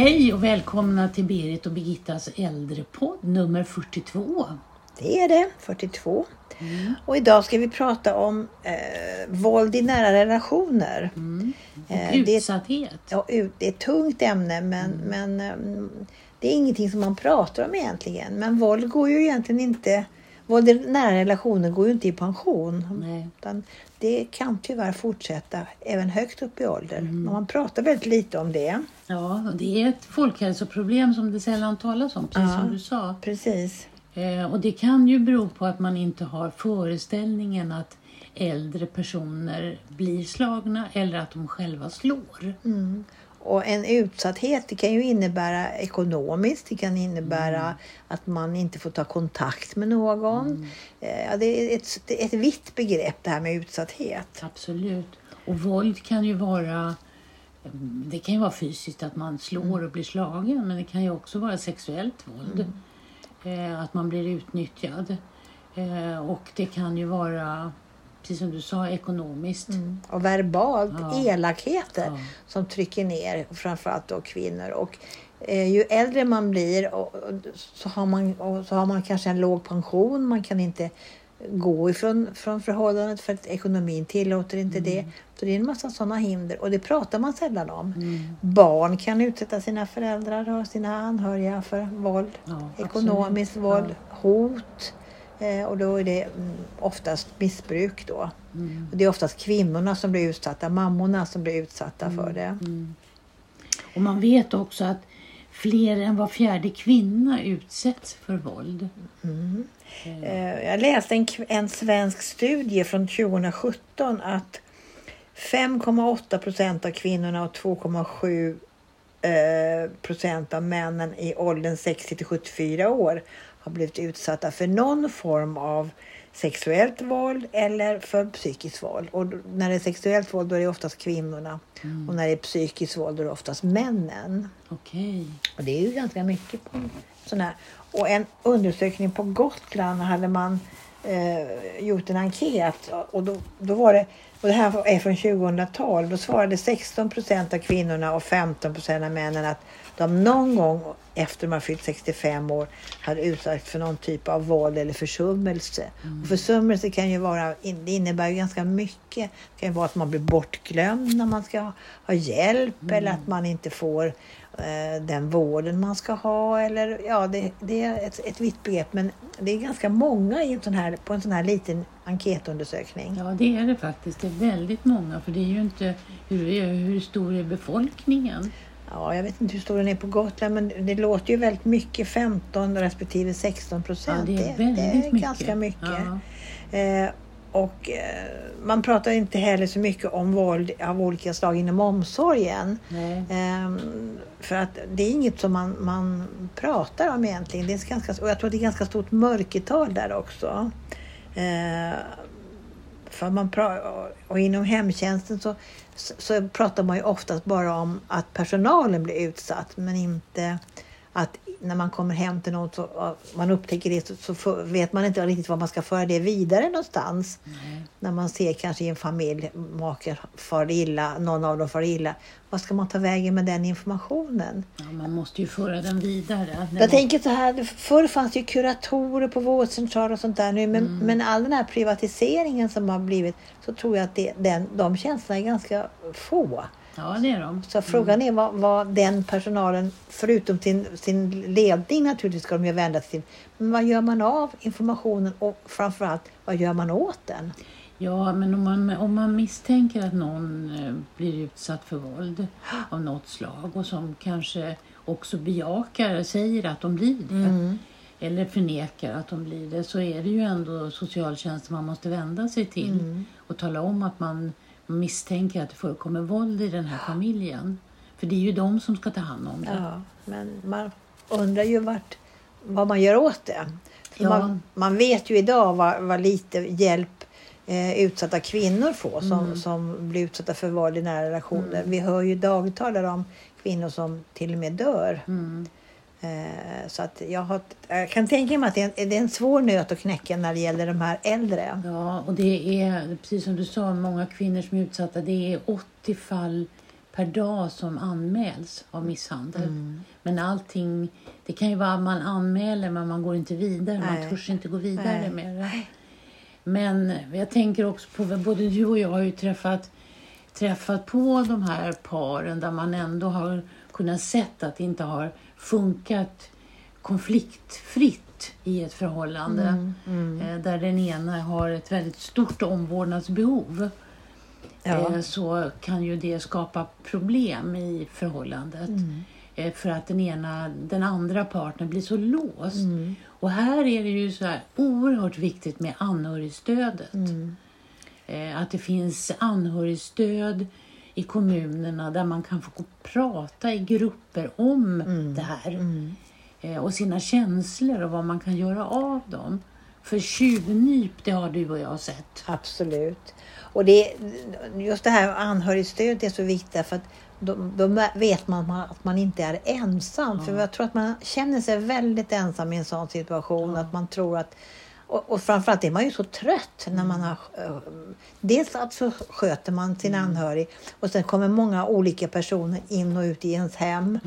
Hej och välkomna till Berit och Birgittas äldrepodd nummer 42. Det är det, 42. Och idag ska vi prata om eh, våld i nära relationer. Och Eh, det, är, utsatthet. ja, ut- det är ett tungt ämne men, men eh, det är ingenting som man pratar om egentligen. Men våld går ju egentligen inte, våld i nära relationer går ju inte i pension. Nej. Det kan tyvärr fortsätta även högt upp i åldern. Men man pratar väldigt lite om det. Ja, och det är ett folkhälsoproblem som det sällan talas om, precis Ja. som du sa. Precis. Eh, och det kan ju bero på att man inte har föreställningen att äldre personer blir slagna eller att de själva slår. Mm. Och en utsatthet det kan ju innebära ekonomiskt, det kan innebära att man inte får ta kontakt med någon. Eh, Ja, det är ett, det är ett vitt begrepp det här med utsatthet. Absolut. Och våld kan ju vara det kan ju vara fysiskt att man slår och blir slagen men det kan ju också vara sexuellt våld. Eh, att man blir utnyttjad. Eh, och det kan ju vara, precis som du sa, ekonomiskt. Och verbalt, Ja. elakheter Ja. som trycker ner framförallt då kvinnor. Och eh, ju äldre man blir och, och, så, har man, så har man kanske en låg pension, man kan inte gå ifrån från förhållandet för att ekonomin tillåter inte det. Så det är en massa sådana hinder och det pratar man sällan om. Mm. Barn kan utsätta sina föräldrar och sina anhöriga för våld, Ja, ekonomiskt våld, hot. Eh, och då är det mm, oftast missbruk då. Mm. Och det är oftast kvinnorna som blir utsatta, mammorna som blir utsatta för det. Mm. Och man vet också att fler än var fjärde kvinna utsätts för våld. Mm. Eh, Jag läste en, en svensk studie från 2017 att 5,8 procent av kvinnorna och 2,7 eh, procent av männen i åldern 60 till 74 år har blivit utsatta för någon form av sexuellt våld eller för psykiskt våld. Och när det är sexuellt våld då är det oftast kvinnorna och när det är psykiskt våld då är det oftast männen. Okej. Och det är ju ganska mycket på sån här. Och en undersökning på Gotland hade man eh, gjort en enkät och då, då var det, och det här är från 2012, då svarade 16 procent av kvinnorna och 15 procent av männen att de någon gång efter har fyllt 65 år hade utsatts för någon typ av våld eller försummelse. Och försummelse kan ju vara, det innebär ju ganska mycket. Det kan vara att man blir bortglömd när man ska ha hjälp eller att man inte får eh, den vården man ska ha. Eller, ja, det, det är ett, ett vitt begrepp men det är ganska många i en sån här, på en sån här liten enkätundersökning. Ja, det är det faktiskt. Det är väldigt många. För det är ju inte... Hur, hur stor är befolkningen? Ja, jag vet inte hur stor den är på Gotland men det låter ju väldigt mycket, 15 respektive 16 Ja, procent. det är väldigt det är mycket. ganska mycket. Ja. Eh, och eh, man pratar inte heller så mycket om våld av olika slag inom omsorgen. Ehm, för att det är inget som man, man pratar om egentligen. Det är ganska, och jag tror att det är ganska stort mörkertal där också. För man och inom hemtjänsten så, så, så pratar man ju oftast bara om att personalen blir utsatt men inte att när man kommer hem till så ja, man upptäcker det så, så vet man inte riktigt var man ska föra det vidare någonstans. Nej. När man ser kanske i en familj maken far illa, någon av dem far illa. Vad ska man ta vägen med den informationen? Ja, man måste ju föra den vidare. Jag tänker så här, förr fanns ju kuratorer på vårdcentraler och sånt där nu, men, men all den här privatiseringen som har blivit så tror jag att det, den, de tjänsterna är ganska få. Ja, det är de. Så frågan är vad, vad den personalen, förutom sin, sin ledning naturligtvis ska de ju vända sig till, men vad gör man av informationen och framförallt vad gör man åt den? Ja, men om man, om man misstänker att någon eh, blir utsatt för våld av något slag och som kanske också bejakar, säger att de blir det eller förnekar att de blir det så är det ju ändå socialtjänsten man måste vända sig till och tala om att man misstänker att det förekommer våld i den här familjen. För det är ju de som ska ta hand om det. Ja, men man undrar ju vart, vad man gör åt det. Ja. man, man vet ju idag vad, vad lite hjälp eh, utsatta kvinnor får som, som blir utsatta för våld i nära relationer. Vi hör ju dagtalare om kvinnor som till och med dör. Mm. Eh, så att jag, har, jag kan tänka mig att det är, en, det är en svår nöt att knäcka när det gäller de här äldre. Ja, och det är precis som du sa, många kvinnor som är utsatta. Det är 80 fall per dag som anmäls av misshandel. Mm. Men allting, det kan ju vara att man anmäler men man går inte vidare. Nej. Man törs inte gå vidare Nej. med det. Men jag tänker också på, både du och jag har ju träffat, träffat på de här paren där man ändå har kunnat sett att det inte har funkat konfliktfritt i ett förhållande. Mm. Eh, Där den ena har ett väldigt stort omvårdnadsbehov. Ja. eh, Så kan ju det skapa problem i förhållandet. Mm. Eh, För att den ena, den andra partnern blir så låst. Mm. Och här är det ju så här oerhört viktigt med anhörigstödet. Mm. Att det finns anhörigstöd i kommunerna där man kan få prata i grupper om Mm. det här. Mm. Eh, Och sina känslor och vad man kan göra av dem. För tjuvnyp, det har du och jag sett. Absolut. Och det, just det här anhörigstödet är så viktigt för att då, då vet man att man inte är ensam. För jag tror att man känner sig väldigt ensam i en sån situation. Att man tror att och, och framförallt är man ju så trött när man har... eh, Dels att så sköter man sin anhörig och sen kommer många olika personer in och ut i ens hem.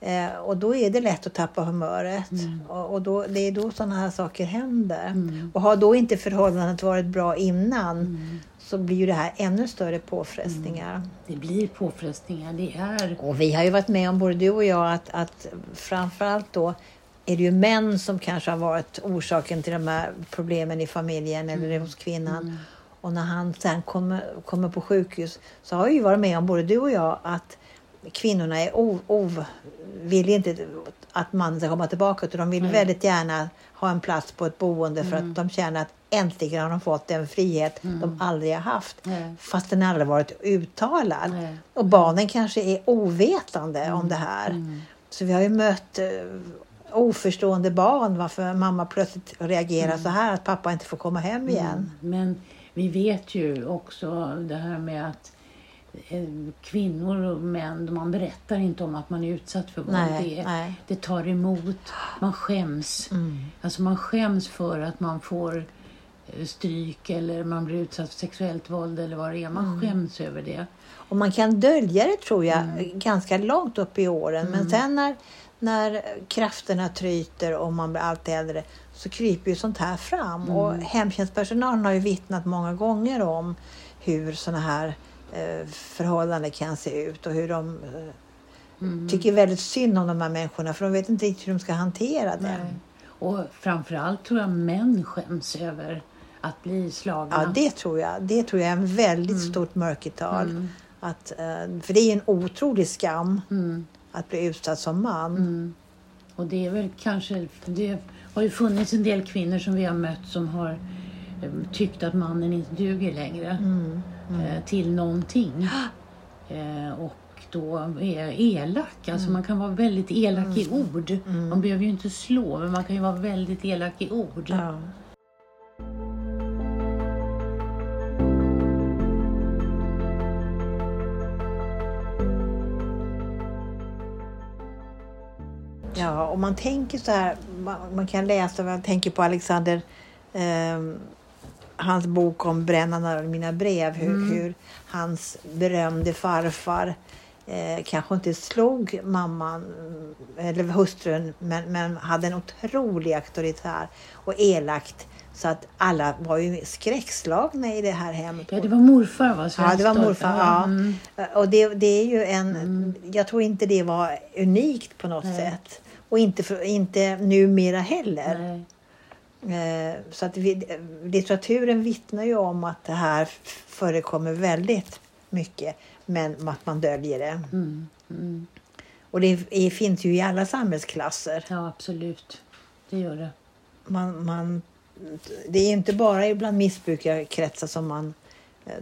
Eh, och då är det lätt att tappa humöret. Och, och då, det är då sådana här saker händer. Och har då inte förhållandet varit bra innan så blir ju det här ännu större påfrestningar. Det blir påfrestningar. Det är... Och vi har ju varit med om, både du och jag, att, att framförallt då är det ju män som kanske har varit orsaken till de här problemen i familjen eller hos kvinnan. Och när han sen kommer, kommer på sjukhus så har jag ju varit med om, både du och jag, att kvinnorna är o, o, vill inte att mannen ska komma tillbaka utan de vill väldigt gärna ha en plats på ett boende för att de känner att äntligen har de fått den frihet de aldrig har haft. Fast den aldrig varit uttalad. Och barnen kanske är ovetande om det här. Så vi har ju mött eh, oförstående barn varför mamma plötsligt reagerar så här att pappa inte får komma hem igen. Men vi vet ju också det här med att eh, kvinnor och män, man berättar inte om att man är utsatt för våld. Nej, det, nej. det tar emot, man skäms. Alltså man skäms för att man får eh, stryk eller man blir utsatt för sexuellt våld eller vad det är. Man skäms över det. Och man kan dölja det tror jag ganska långt upp i åren. Men sen när, när krafterna tryter och man blir allt äldre så kryper ju sånt här fram. Och hemtjänstpersonalen har ju vittnat många gånger om hur såna här eh, förhållanden kan se ut och hur de eh, tycker väldigt synd om de här människorna för de vet inte riktigt hur de ska hantera det. Nej. Och framförallt tror jag män skäms över att bli slagna. Ja, det tror jag. Det tror jag är en väldigt stort mörkertal. Att, eh, för det är en otrolig skam Mm. Att bli utsatt som man. Och det är väl kanske, det har ju funnits en del kvinnor som vi har mött som har eh, tyckt att mannen inte duger längre eh, till någonting. Eh, och då är elak, alltså man kan vara väldigt elak i ord. Man behöver ju inte slå, men man kan ju vara väldigt elak i ord. Ja. Ja, och man tänker så här, man, man kan läsa, man tänker på Alexander, ehm, hans bok om brännande av mina brev, hur, hur hans berömde farfar eh, kanske inte slog mamman mm, eller hustrun, men, men hade en otrolig auktoritär och elakt. Så att alla var ju skräckslagna i det här hemmet. Ja, det var morfar va? Ja, det var morfar. Ja. Mm. Och det, det är ju en... Jag tror inte det var unikt på något Nej. sätt. Och inte, för, inte numera heller. Nej. Eh, så att vi, litteraturen vittnar ju om att det här förekommer väldigt mycket. Men att man döljer det. Mm. Mm. Och det finns ju i alla samhällsklasser. Ja, absolut. Det gör det. Man, man, det är inte bara ibland missbrukarkretsar som man eh,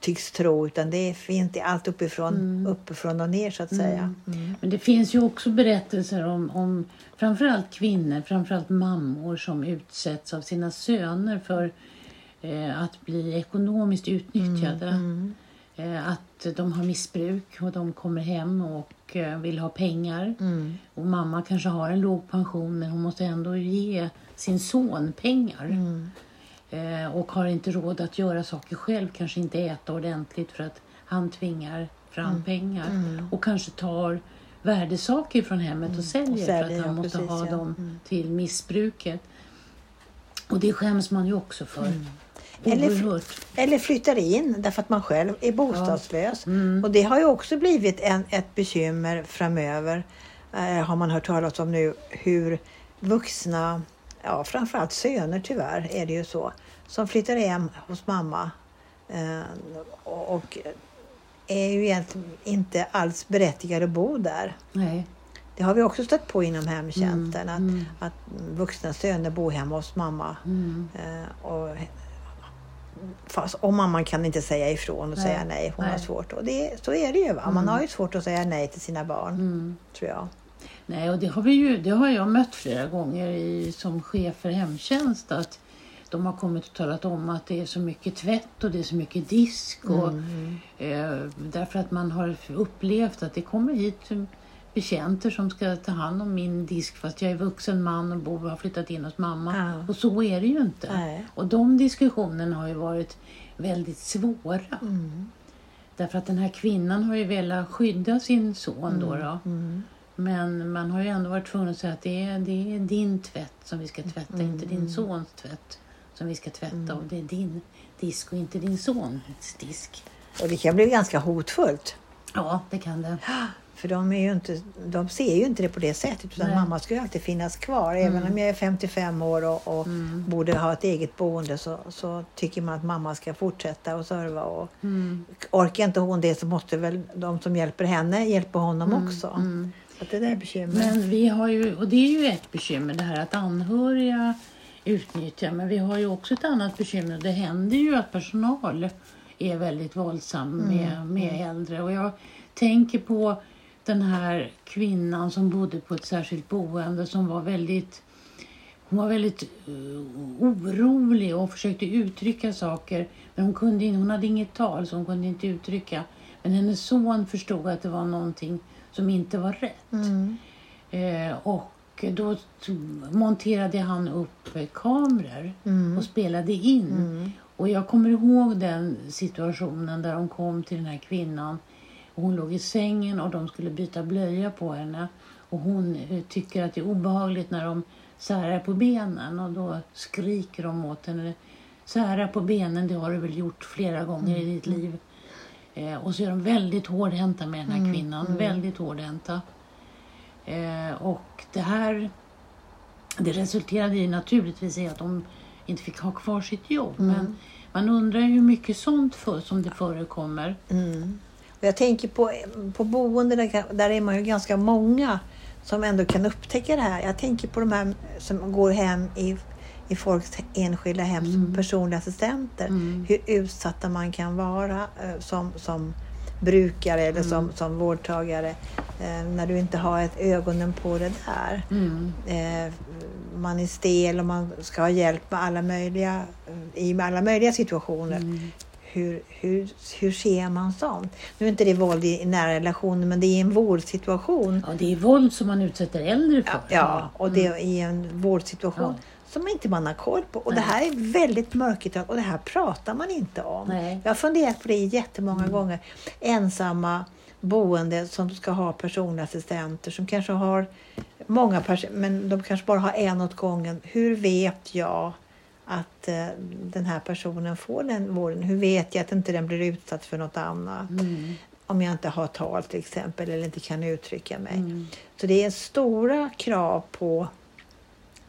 tycks tro. Utan det finns allt uppifrån, uppifrån och ner så att säga. Mm. Men det finns ju också berättelser om, om framförallt kvinnor, framförallt mammor som utsätts av sina söner för eh, att bli ekonomiskt utnyttjade. Mm. Eh, att de har missbruk och de kommer hem och eh, vill ha pengar. Mm. Och mamma kanske har en låg pension men hon måste ändå ge sin son pengar. Mm. Eh, och har inte råd att göra saker själv, kanske inte äta ordentligt för att han tvingar fram pengar och kanske tar värdesaker från hemmet och säljer, för säljer, att han ja, måste precis, ha ja. dem till missbruket. Och det skäms man ju också för. Eller. Eller flyttar in därför att man själv är bostadslös. Mm. Och det har ju också blivit en, ett bekymmer framöver. Eh, har man hört talas om nu hur vuxna, ja framförallt söner tyvärr är det ju så, som flyttar hem hos mamma eh, och, är ju egentligen inte alls berättigade att bo där. Nej. Det har vi också stött på inom hemtjänsten. Mm, mm. Att, att vuxna söner bor hemma hos mamma. Mm. Eh, och, fast, och mamman kan inte säga ifrån och Nej, säga nej. Hon har nej. svårt. Och det, så är det ju. Va? Man Mm. har ju svårt att säga nej till sina barn. Mm. Tror jag. Nej, och det har, vi ju, det har jag mött flera gånger i, som chef för hemtjänst. Att de har kommit och talat om att det är så mycket tvätt och det är så mycket disk. Och, Mm. eh, därför att man har upplevt att det kommer hit betjänter som ska ta hand om min disk fast jag är vuxen man och bor och har flyttat in hos mamma. Ja. Och så är det ju inte. Nej. Och de diskussionerna har ju varit väldigt svåra. Mm. Därför att den här kvinnan har ju velat skydda sin son då. då. Mm. Men man har ju ändå varit tvungen att säga att det är, det är din tvätt som vi ska tvätta, Mm, inte din sons tvätt som vi ska tvätta. Och det är din disk och inte din sons disk. Och det kan bli ganska hotfullt. Ja, det kan det. För de, är ju inte, de ser ju inte det på det sättet. Utan Nej. mamma ska ju alltid finnas kvar. Även Mm. om jag är 55 år och, och Mm. borde ha ett eget boende så, så tycker man att mamma ska fortsätta och serva. Och Mm. orkar inte hon det så måste väl de som hjälper henne hjälpa honom också. Mm. Så det där är bekymmer. Men vi har ju, och det är ju ett bekymmer det här att anhöriga utnyttjar. Men vi har ju också ett annat bekymmer. Det händer ju att personal är väldigt våldsam med, med äldre. Och jag tänker på den här kvinnan som bodde på ett särskilt boende som var väldigt hon var väldigt eh, orolig och försökte uttrycka saker. Men hon, kunde, hon hade inget tal så hon kunde inte uttrycka. Men hennes son förstod att det var någonting som inte var rätt. Mm. Eh, och då monterade han upp eh, kameror Mm. och spelade in. Mm. Och jag kommer ihåg den situationen där de kom till den här kvinnan. Och hon låg i sängen och de skulle byta blöja på henne. Och hon eh, tycker att det är obehagligt när de särar på benen. Och då skriker de åt henne. Sära på benen, det har du väl gjort flera gånger i ditt liv. Eh, och så är de väldigt hårdhänta med den här kvinnan. Väldigt hårdhänta. Eh, och det här det resulterade i naturligtvis i att de inte fick ha kvar sitt jobb. Men man undrar ju hur mycket sånt för, som det förekommer. Mm. Och jag tänker på, på boende, där, där är man ju ganska många som ändå kan upptäcka det här. Jag tänker på de här som går hem i, i folks enskilda hem som personliga assistenter. Mm. Hur utsatta man kan vara eh, som, som brukare eller Mm. som, som vårdtagare eh, när du inte har ett ögonen på det där. Mm. Eh, man är stel och man ska ha hjälp med alla möjliga, i alla möjliga situationer. Mm. Hur, hur, hur ser man sånt? Nu är inte det våld i, nära relationer men det är en vårdsituation. Ja, det är våld som man utsätter äldre för. Ja, och det är i en vårdsituation Ja. som inte man har koll på. Och Nej. det här är väldigt mörkertalat och det här pratar man inte om. Nej. Jag har funderat på det jättemånga gånger. Ensamma boende som ska ha personliga assistenter som kanske har många personer, men de kanske bara har en åt gången. Hur vet jag att eh, den här personen får den vården? Hur vet jag att inte den blir utsatt för något annat? Mm. Om jag inte har tal till exempel eller inte kan uttrycka mig. Mm. Så det är stora krav på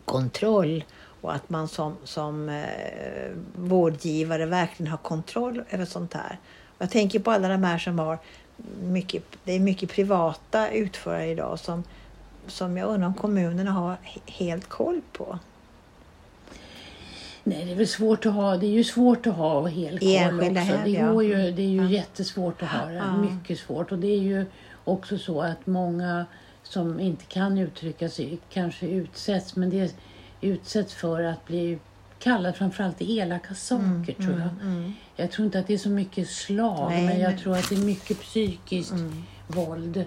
kontroll och att man som, som eh, vårdgivare verkligen har kontroll över sånt här. Jag tänker på alla de här som har mycket, det är mycket privata utförare idag som, som jag undrar om kommunerna har he- helt koll på. Nej, det är väl svårt att ha. Det är ju svårt att ha hel koll också. hem, det, går ju, det är ju Ja. jättesvårt att ha det. Ja. Mycket svårt. Och det är ju också så att många som inte kan uttrycka sig kanske utsätts. Men det utsätts för att bli kallad framförallt elaka saker tror jag. Mm. Jag tror inte att det är så mycket slag, Nej, men jag men- tror att det är mycket psykiskt våld.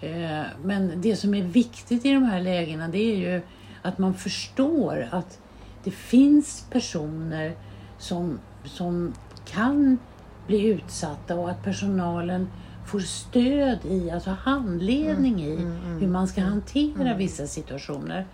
Eh, Men det som är viktigt i de här lägena det är ju att man förstår att det finns personer som, som kan bli utsatta och att personalen får stöd i, alltså handledning i hur man ska hantera vissa situationer.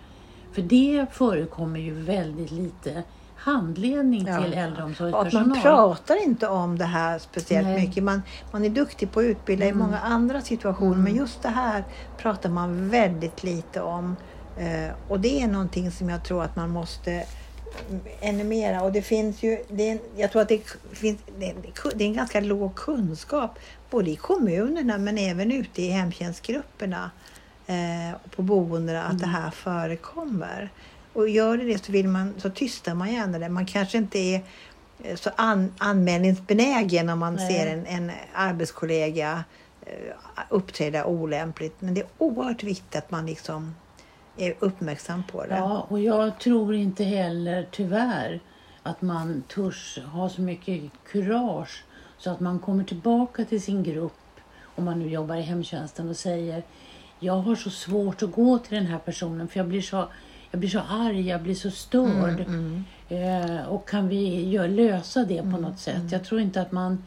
För det förekommer ju väldigt lite handledning Ja. till äldreomsorgspersonal. man pratar inte om det här speciellt Nej. mycket. Man, man är duktig på att utbilda i många andra situationer men just det här pratar man väldigt lite om. Eh, och det är någonting som jag tror att man måste mm, ännu mera. Och det finns ju, det är, jag tror att det finns, det, är en ganska låg kunskap både i kommunerna men även ute i hemtjänstgrupperna eh, och på boendena att det här förekommer. Och gör det det så, vill man, så tystar man gärna det. Man kanske inte är eh, så an, anmälningsbenägen om man Nej. ser en, en arbetskollega uppträda olämpligt. Men det är oerhört viktigt att man liksom är uppmärksam på det. Ja, och jag tror inte heller tyvärr att man törs ha så mycket kurage så att man kommer tillbaka till sin grupp om man nu jobbar i hemtjänsten och säger jag har så svårt att gå till den här personen för jag blir så, jag blir så arg, jag blir så störd. Mm, Eh, och kan vi lösa det på något sätt? Jag tror inte att man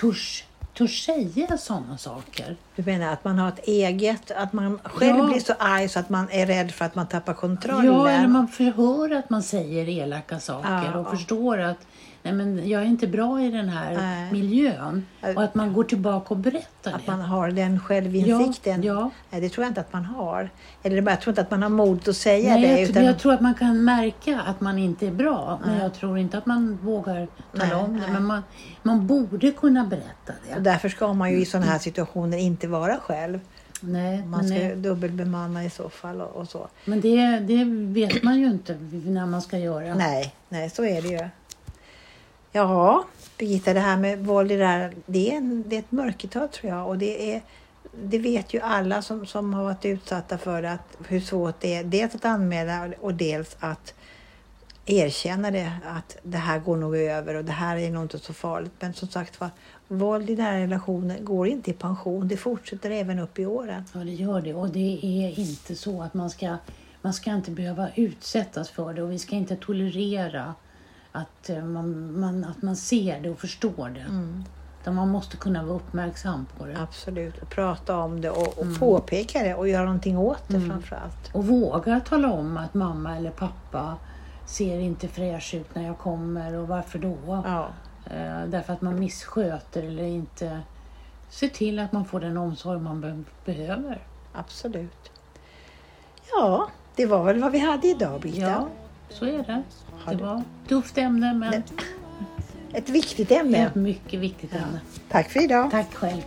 törs, törs säga sådana saker. Du menar att man har ett eget, att man själv Ja. blir så arg så att man är rädd för att man tappar kontrollen? Ja, eller man förhör att man säger elaka saker Ja. och förstår att nej, men jag är inte bra i den här Nej. miljön. Och att man går tillbaka och berättar Att det. man har den självinsikten? Ja, ja. Nej, det tror jag inte att man har. Eller jag tror inte att man har mod att säga Nej, det. jag, Utan, jag tror att man kan märka att man inte är bra. Men jag tror inte att man vågar tala om det. Men man, man borde kunna berätta och det. därför ska man ju i sådana här situationer inte vara själv. Nej, Man ska nej. dubbelbemanna i så fall och, och så. men det, det vet man ju inte när man ska göra. Nej, nej, så är det ju. Ja, Birgitta, det här med våld i nära det är, en, det är ett mörkertal tror jag. Och det, är, det vet ju alla som, som har varit utsatta för det, att, hur svårt det är. Dels att anmäla och dels att erkänna det, att det här går nog över och det här är nog inte så farligt. Men som sagt var, våld i nära relationer går inte i pension. Det fortsätter även upp i åren. Ja, det gör det. Och det är inte så att man ska, man ska inte behöva utsättas för det och vi ska inte tolerera att eh, man, man, att man ser det och förstår det. Utan man måste kunna vara uppmärksam på det. Absolut. Och prata om det och, och påpeka det och göra någonting åt det framför allt. Och våga tala om att mamma eller pappa ser inte fräsch ut när jag kommer och varför då? Ja. Eh, därför att man missköter eller inte ser till att man får den omsorg man be- behöver. Absolut. Ja, det var väl vad vi hade idag, Birgitta. Ja, så är det. Har Det var ett tufft ämne men Ett viktigt ämne. ett mycket viktigt ämne. Tack för idag. Tack själv.